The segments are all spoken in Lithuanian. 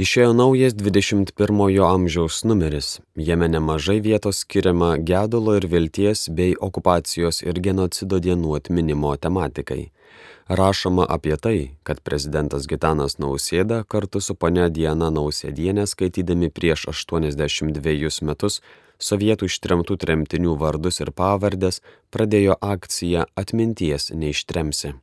Išėjo naujas 21-ojo amžiaus numeris, jame nemažai vietos skiriama gedulo ir vilties bei okupacijos ir genocido dienų atminimo tematikai. Rašoma apie tai, kad prezidentas Gitanas Nausėda kartu su ponia Diena Nausėdienė skaitydami prieš 82 metus sovietų ištremtų tremtinių vardus ir pavardės pradėjo akciją Atminties neištremsi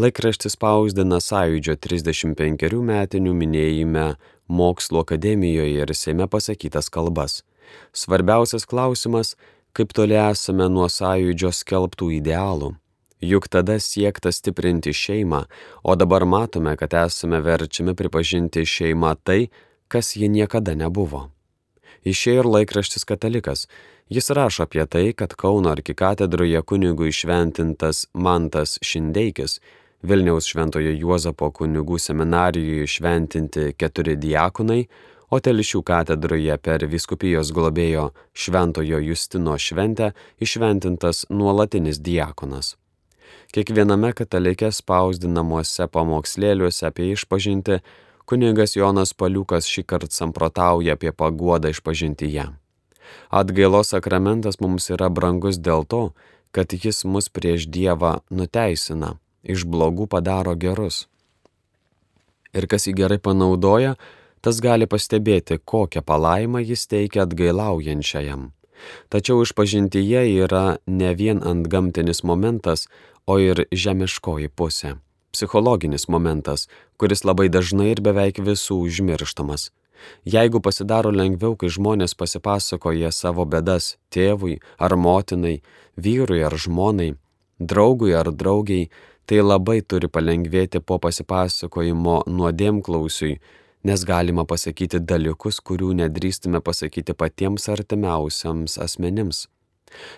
laikraštis spausdina sąjūdžio 35 metinių minėjime mokslo akademijoje ir Seime pasakytas kalbas. Svarbiausias klausimas, kaip toli esame nuo sąjūdžio skelbtų idealų. Juk tada siekta stiprinti šeimą, o dabar matome, kad esame verčiami pripažinti šeimą tai, kas ji niekada nebuvo. Išėjo ir laikraštis katalikas. Jis rašo apie tai, kad Kauno arkikatedroje kunigų išventintas Mantas Šindeikis Vilniaus Šventojo Juozapo kunigų seminarijoje šventinti keturi diakonai, o Telšių katedroje per viskupijos globėjo Šventojo Justino šventę išventintas nuolatinis diakonas. Kiekviename katalikė spausdinamuose pamokslėliuose apie išpažinti kunigas Jonas Paliukas šį kartą samprotauja apie paguodą išpažintyje. Atgailos sakramentas mums yra brangus dėl to, kad jis mus prieš Dievą nuteisina iš blogų padaro gerus. Ir kas jį gerai panaudoja, tas gali pastebėti, kokią palaimą jis teikia atgailaujančiajam. Tačiau išpažintyje yra ne vien ant gamtinis momentas, o ir žemiškoji pusė - psichologinis momentas, kuris labai dažnai ir beveik visų užmirštamas. Jeigu pasidaro lengviau, kai žmonės pasipasakoja savo bedas tėvui ar motinai, vyrui ar žmonai, draugui ar draugiai, tai labai turi palengvėti po pasipasakojimo nuodėmklausiui, nes galima pasakyti dalykus, kurių nedrįstume pasakyti patiems artimiausiams asmenims.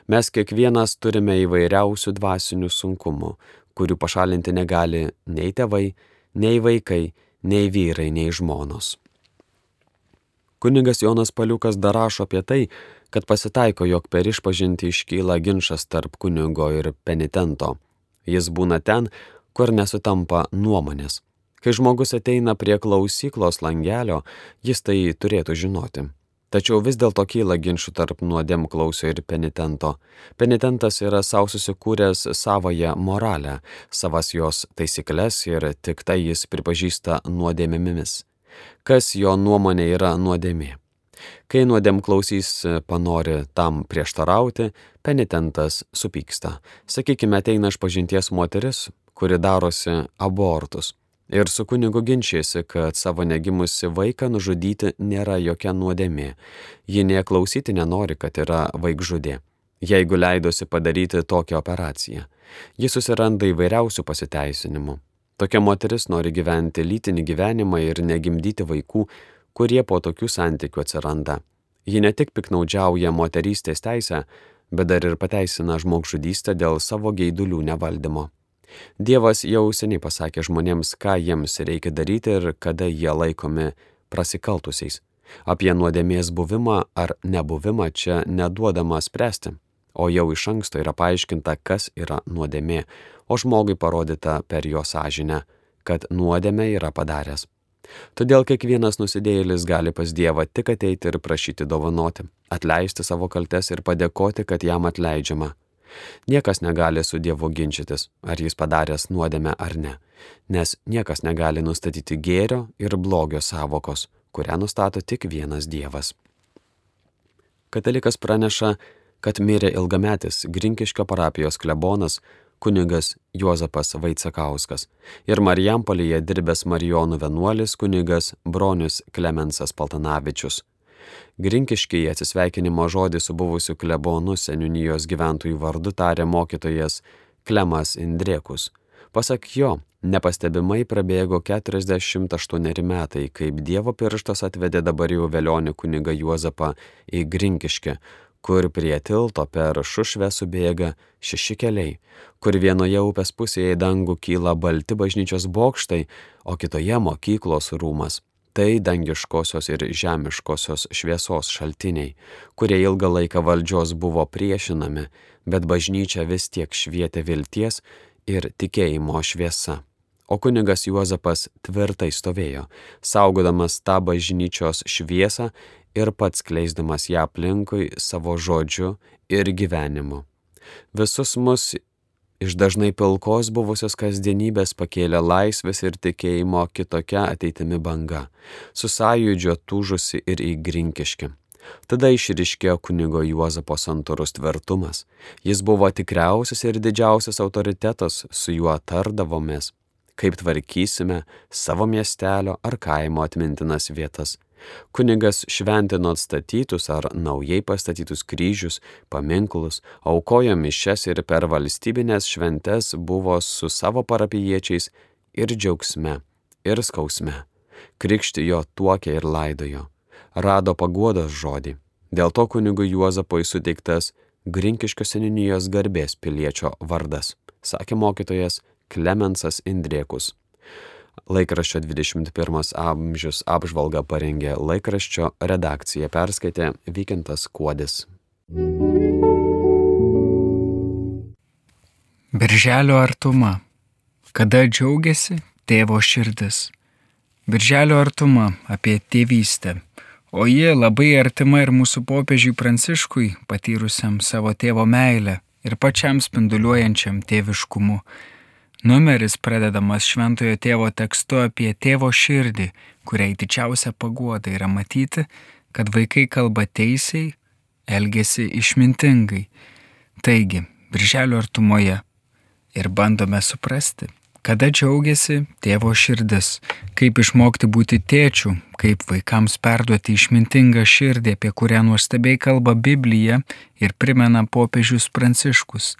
Mes kiekvienas turime įvairiausių dvasinių sunkumų, kurių pašalinti negali nei tėvai, nei vaikai, nei vyrai, nei žmonos. Kunigas Jonas Paliukas dar rašo apie tai, kad pasitaiko, jog per išpažinti iškyla ginčas tarp kunigo ir penitento. Jis būna ten, kur nesutampa nuomonės. Kai žmogus ateina prie klausyklos langelio, jis tai turėtų žinoti. Tačiau vis dėlto kyla ginčių tarp nuodėm klausio ir penitento. Penitentas yra savo susikūręs savoją moralę, savas jos taisyklės ir tik tai jis pripažįsta nuodėmėmis. Kas jo nuomonė yra nuodėmė? Kai nuodėmklausys panori tam prieštarauti, penitentas supyksta. Sakykime, ateina iš pažinties moteris, kuri darosi abortus. Ir su kunigu ginčiasi, kad savo negimusi vaiką nužudyti nėra jokia nuodėmė. Ji neklausyti nenori, kad yra vaikžudė. Jeigu leidosi padaryti tokią operaciją, ji susiranda įvairiausių pasiteisinimų. Tokia moteris nori gyventi lytinį gyvenimą ir negimdyti vaikų, kurie po tokių santykių atsiranda. Ji ne tik piknaudžiauja moterystės teisę, bet dar ir pateisina žmogžudystę dėl savo geidulių nevaldymo. Dievas jau seniai pasakė žmonėms, ką jiems reikia daryti ir kada jie laikomi prasikaltusiais. Apie nuodėmės buvimą ar nebuvimą čia neduodama spręsti, o jau iš anksto yra paaiškinta, kas yra nuodėmė, o žmogui parodyta per jo sąžinę, kad nuodėmė yra padaręs. Todėl kiekvienas nusidėjėlis gali pas Dievą tik ateiti ir prašyti dovanoti, atleisti savo kaltes ir padėkoti, kad jam atleidžiama. Niekas negali su Dievu ginčytis, ar jis padaręs nuodėmę ar ne, nes niekas negali nustatyti gėrio ir blogio savokos, kurią nustato tik vienas Dievas. Katalikas praneša, kad mirė ilgametis Grinkiškio parapijos klebonas kunigas Juozapas Vaicakauskas ir Marijampolėje dirbęs Marijonų vienuolis kunigas Bronius Klemensas Paltanavičius. Grinkiškiai atsisveikinimo žodį su buvusiu klebonu seniūnijos gyventojų vardu tarė mokytojas Klemas Indrėkus. Pasak jo, nepastebimai prabėgo 48 metai, kaip Dievo pirštas atvedė dabar jau velionį kunigą Juozapą į Grinkiškį, kur prie tilto per šušvę subėga šeši keliai, kur vienoje upės pusėje į dangų kyla balti bažnyčios bokštai, o kitoje mokyklos rūmas. Tai dangiškosios ir žemiškosios šviesos šaltiniai, kurie ilgą laiką valdžios buvo priešinami, bet bažnyčia vis tiek švietė vilties ir tikėjimo šviesa. o kunigas Juozapas tvirtai stovėjo, saugodamas tą bažnyčios šviesą ir pats kleisdamas ją aplinkui savo žodžiu ir gyvenimu. Visus mus iš dažnai pilkos buvusios kasdienybės pakėlė laisvės ir tikėjimo kitokia ateitimi banga, su sąjūdžio tūžusi ir įgrinkiški. Tada išriškėjo kunigo Juozapo santorus tvirtumas. Jis buvo tikriausias ir didžiausias autoritetas, su juo tardavomės, kaip tvarkysime savo miestelio ar kaimo atmintinas vietas. Kunigas šventino atstatytus ar naujai pastatytus kryžius, paminklus, aukojo mišes ir per valstybinės šventes buvo su savo parapiečiais ir džiaugsme, ir skausme. Krikštijo tuokė ir laidojo. Rado paguodos žodį. Dėl to kunigui Juozapui suteiktas Grinkiškio seninijos garbės piliečio vardas, sakė mokytojas Klemensas Indriekus. Laikraščio 21 amžius apžvalgą parengė laikraščio redakcija perskaitė Vykintas Kuodis. Birželio artuma. Kada džiaugiasi tėvo širdis. Birželio artuma apie tėvystę. O ji labai artima ir mūsų popiežiui Pranciškui, patyrusiam savo tėvo meilę ir pačiam spinduliuojančiam tėviškumu. Numeris pradedamas šventojo tėvo tekstu apie tėvo širdį, kuriai didžiausia paguoda yra matyti, kad vaikai kalba teisiai, elgesi išmintingai. Taigi, birželio artumoje ir bandome suprasti, kada džiaugiasi tėvo širdis, kaip išmokti būti tėčių, kaip vaikams perduoti išmintingą širdį, apie kurią nuostabiai kalba Biblija ir primena popiežius Pranciškus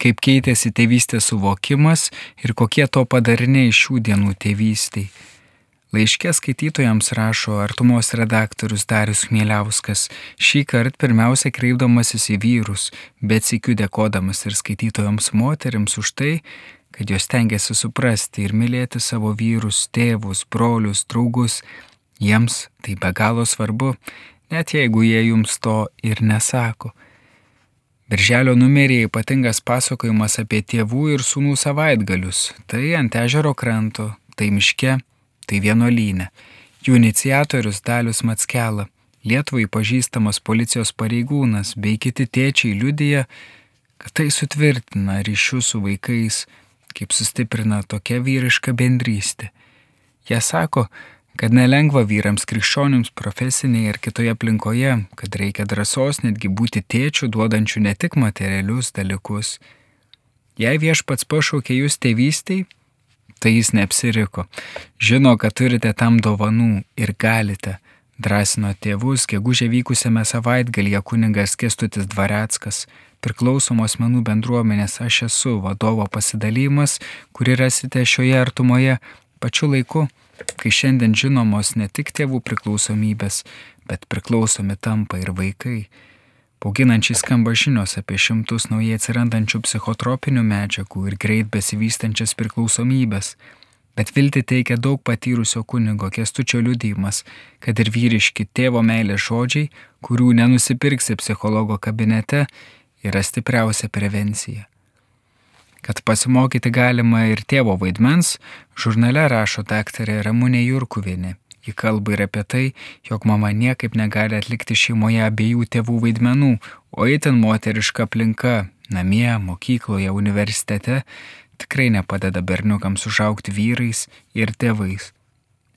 kaip keitėsi tėvystės suvokimas ir kokie to padariniai šių dienų tėvystiai. Laiškė skaitytojams rašo artumos redaktorius Darius Mieliauskas, šį kartą pirmiausia kreipdamasis į vyrus, bet sikiu dėkodamas ir skaitytojams moteriams už tai, kad jos tengiasi suprasti ir mylėti savo vyrus, tėvus, brolius, draugus. Jiems tai be galo svarbu, net jeigu jie jums to ir nesako. Birželio numeryje ypatingas pasakojimas apie tėvų ir sūnų savaitgalius. Tai ant ežero kranto, tai miške, tai vienolyne. Jų iniciatorius Dalius Matskela, Lietuvai pažįstamas policijos pareigūnas bei kiti tėčiai liudyja, kad tai sutvirtina ryšius su vaikais, kaip sustiprina tokia vyriška bendrystė. Jie sako, kad nelengva vyrams krikščionims profesinėje ir kitoje aplinkoje, kad reikia drąsos netgi būti tėčių, duodančių ne tik materialius dalykus. Jei viešpats pašaukė jūs tėvystiai, tai jis neapsiriko. Žino, kad turite tam dovanų ir galite. Drąsino tėvus, gegužė vykusiame savaitgalyje kuningas Kestutis Dvareckas, priklausomos menų bendruomenės aš esu vadovo pasidalymas, kurį rasite šioje artumoje pačiu laiku kai šiandien žinomos ne tik tėvų priklausomybės, bet priklausomi tampa ir vaikai. Bauginančiai skamba žinios apie šimtus naujai atsirandančių psichotropinių medžiagų ir greit besivystančias priklausomybės, bet vilti teikia daug patyrusio kunigo kestučio liudymas, kad ir vyriški tėvo meilės žodžiai, kurių nenusipirksi psichologo kabinete, yra stipriausia prevencija. Kad pasimokyti galima ir tėvo vaidmens, žurnale rašo daktarė Ramūnė Jurkuvienė. Ji kalba ir apie tai, jog mama niekaip negali atlikti šeimoje abiejų tėvų vaidmenų, o itin moteriška aplinka - namie, mokykloje, universitete - tikrai nepadeda berniukams užaukti vyrais ir tėvais.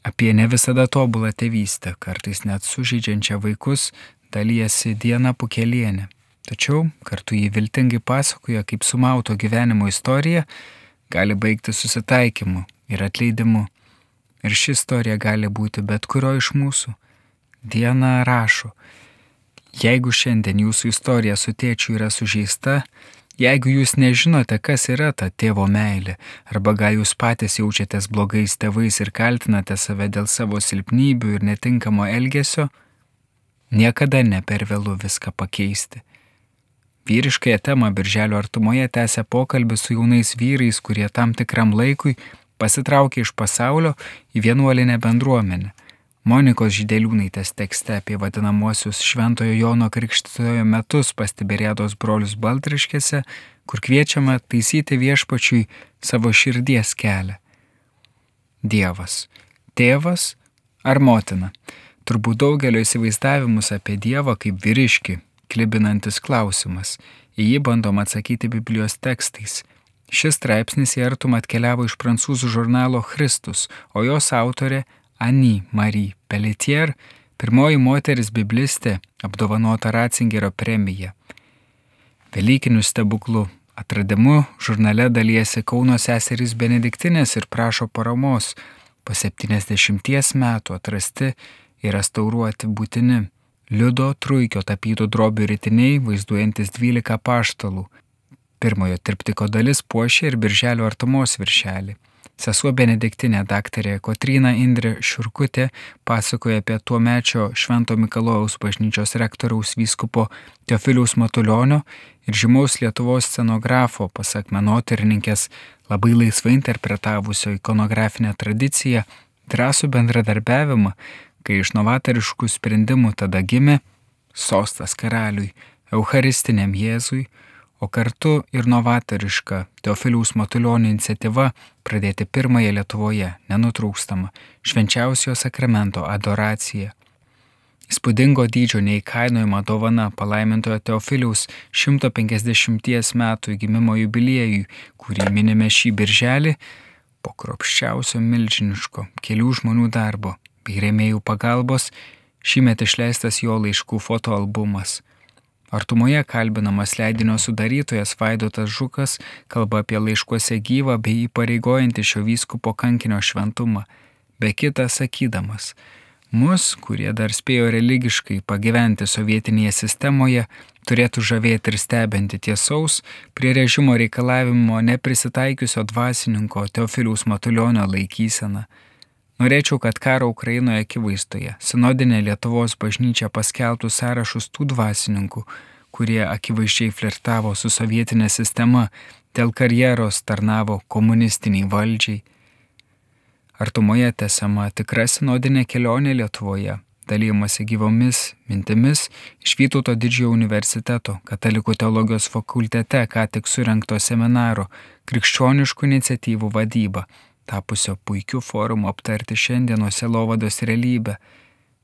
Apie ne visada tobulą tėvystę, kartais net sužydžiančią vaikus, dalyjasi Diena Pukelienė. Tačiau kartu jį viltingai pasakoja, kaip sumauto gyvenimo istorija gali baigti susitaikymu ir atleidimu. Ir ši istorija gali būti bet kurio iš mūsų. Diena rašo, jeigu šiandien jūsų istorija su tėčiu yra sužeista, jeigu jūs nežinote, kas yra ta tėvo meilė, arba gal jūs patys jaučiatės blogais tėvais ir kaltinate save dėl savo silpnybių ir netinkamo elgesio, niekada ne per vėlų viską pakeisti. Vyriškąją temą Birželio artumoje tęsia pokalbis su jaunais vyrais, kurie tam tikram laikui pasitraukė iš pasaulio į vienuolinę bendruomenę. Monikos Žydeliūnaitės tekste apie vadinamosius Šventojo Jono Krikštitojo metus pastebėrėdos brolius Baltriškėse, kur kviečiama taisyti viešpačiui savo širdies kelią. Dievas? Tėvas ar motina? Turbūt daugelio įsivaizdavimus apie Dievą kaip vyriški, klibinantis klausimas. Į jį bandom atsakyti Biblijos tekstais. Šis straipsnis į artumą atkeliavo iš prancūzų žurnalo Christus, o jos autorė Annie Marie Pelletier, pirmoji moteris biblistė, apdovanota Ratzingerio premija. Velykinių stebuklų atradimu žurnale dalyjasi Kauno seserys Benediktinės ir prašo paramos. Po 70 metų atrasti ir restauruoti būtini Liudo Truikio tapytų drobių rytiniai, vaizduojantis 12 paštalų. Pirmojo triptiko dalis puošia ir birželio artumos viršelį. Sesuo Benediktinė daktarė Kotryna Indrė Šurkutė pasakoja apie tuo mečio Švento Mikalojaus bažnyčios rektoriaus vyskupo Teofiliaus Matulionio ir žymaus Lietuvos scenografo, pasak menotyrininkės, labai laisvai interpretavusio ikonografinę tradiciją, drąsų bendradarbiavimą, kai iš novatariškų sprendimų tada gimė sostas karaliui, Eucharistiniam Jėzui, o kartu ir novatoriška Teofiliaus Matulionio iniciatyva pradėti pirmąją Lietuvoje nenutrūkstamą švenčiausio sakramento adoraciją. Įspūdingo dydžio neįkainojama dovana palaimintojo Teofiliaus 150 metų gimimo jubiliejui, kurį minime šį birželį, po kropščiausio milžiniško kelių žmonių darbo bei rėmėjų pagalbos, šįmet išleistas jo laiškų fotoalbumas. Artumoje kalbinamas leidinio sudarytojas Vaidotas Žukas kalba apie laiškuose gyvą bei įpareigojantį šio vyskupo kankinio šventumą, be kita sakydamas, mus, kurie dar spėjo religiškai pagyventi sovietinėje sistemoje, turėtų žavėti ir stebinti tiesaus, prie režimo reikalavimo neprisitaikiusio dvasininko Teofiliaus Matulionio laikysena Norėčiau, kad karo Ukrainoje akivaizdoje sinodinė Lietuvos bažnyčia paskelbtų sąrašus tų dvasininkų, kurie akivaizdžiai flirtavo su sovietinė sistema, dėl karjeros tarnavo komunistiniai valdžiai. Artumoje tesama tikra sinodinė kelionė Lietuvoje, dalymasi gyvomis mintimis iš Vytauto didžiojo universiteto katalikų teologijos fakultete ką tik surinkto seminaro krikščioniškų iniciatyvų vadyba tapusio puikiu forumu aptarti šiandienos selovados realybę,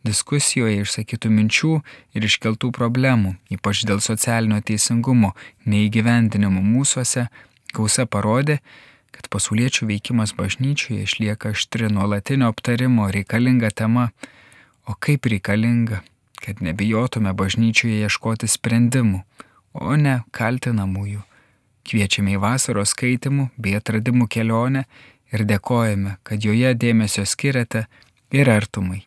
diskusijoje išsakytų minčių ir iškeltų problemų, ypač dėl socialinio teisingumo neįgyvendinimo mūsųse, gausa parodė, kad pasauliečių veikimas bažnyčioje išlieka aštri nuolatinio aptarimo reikalinga tema, o kaip reikalinga, kad nebijotume bažnyčioje ieškoti sprendimų, o ne kaltinamųjų. Kviečiame į vasaros skaitimų bei atradimų kelionę ir dėkojame, kad joje dėmesio skiriate ir artumai.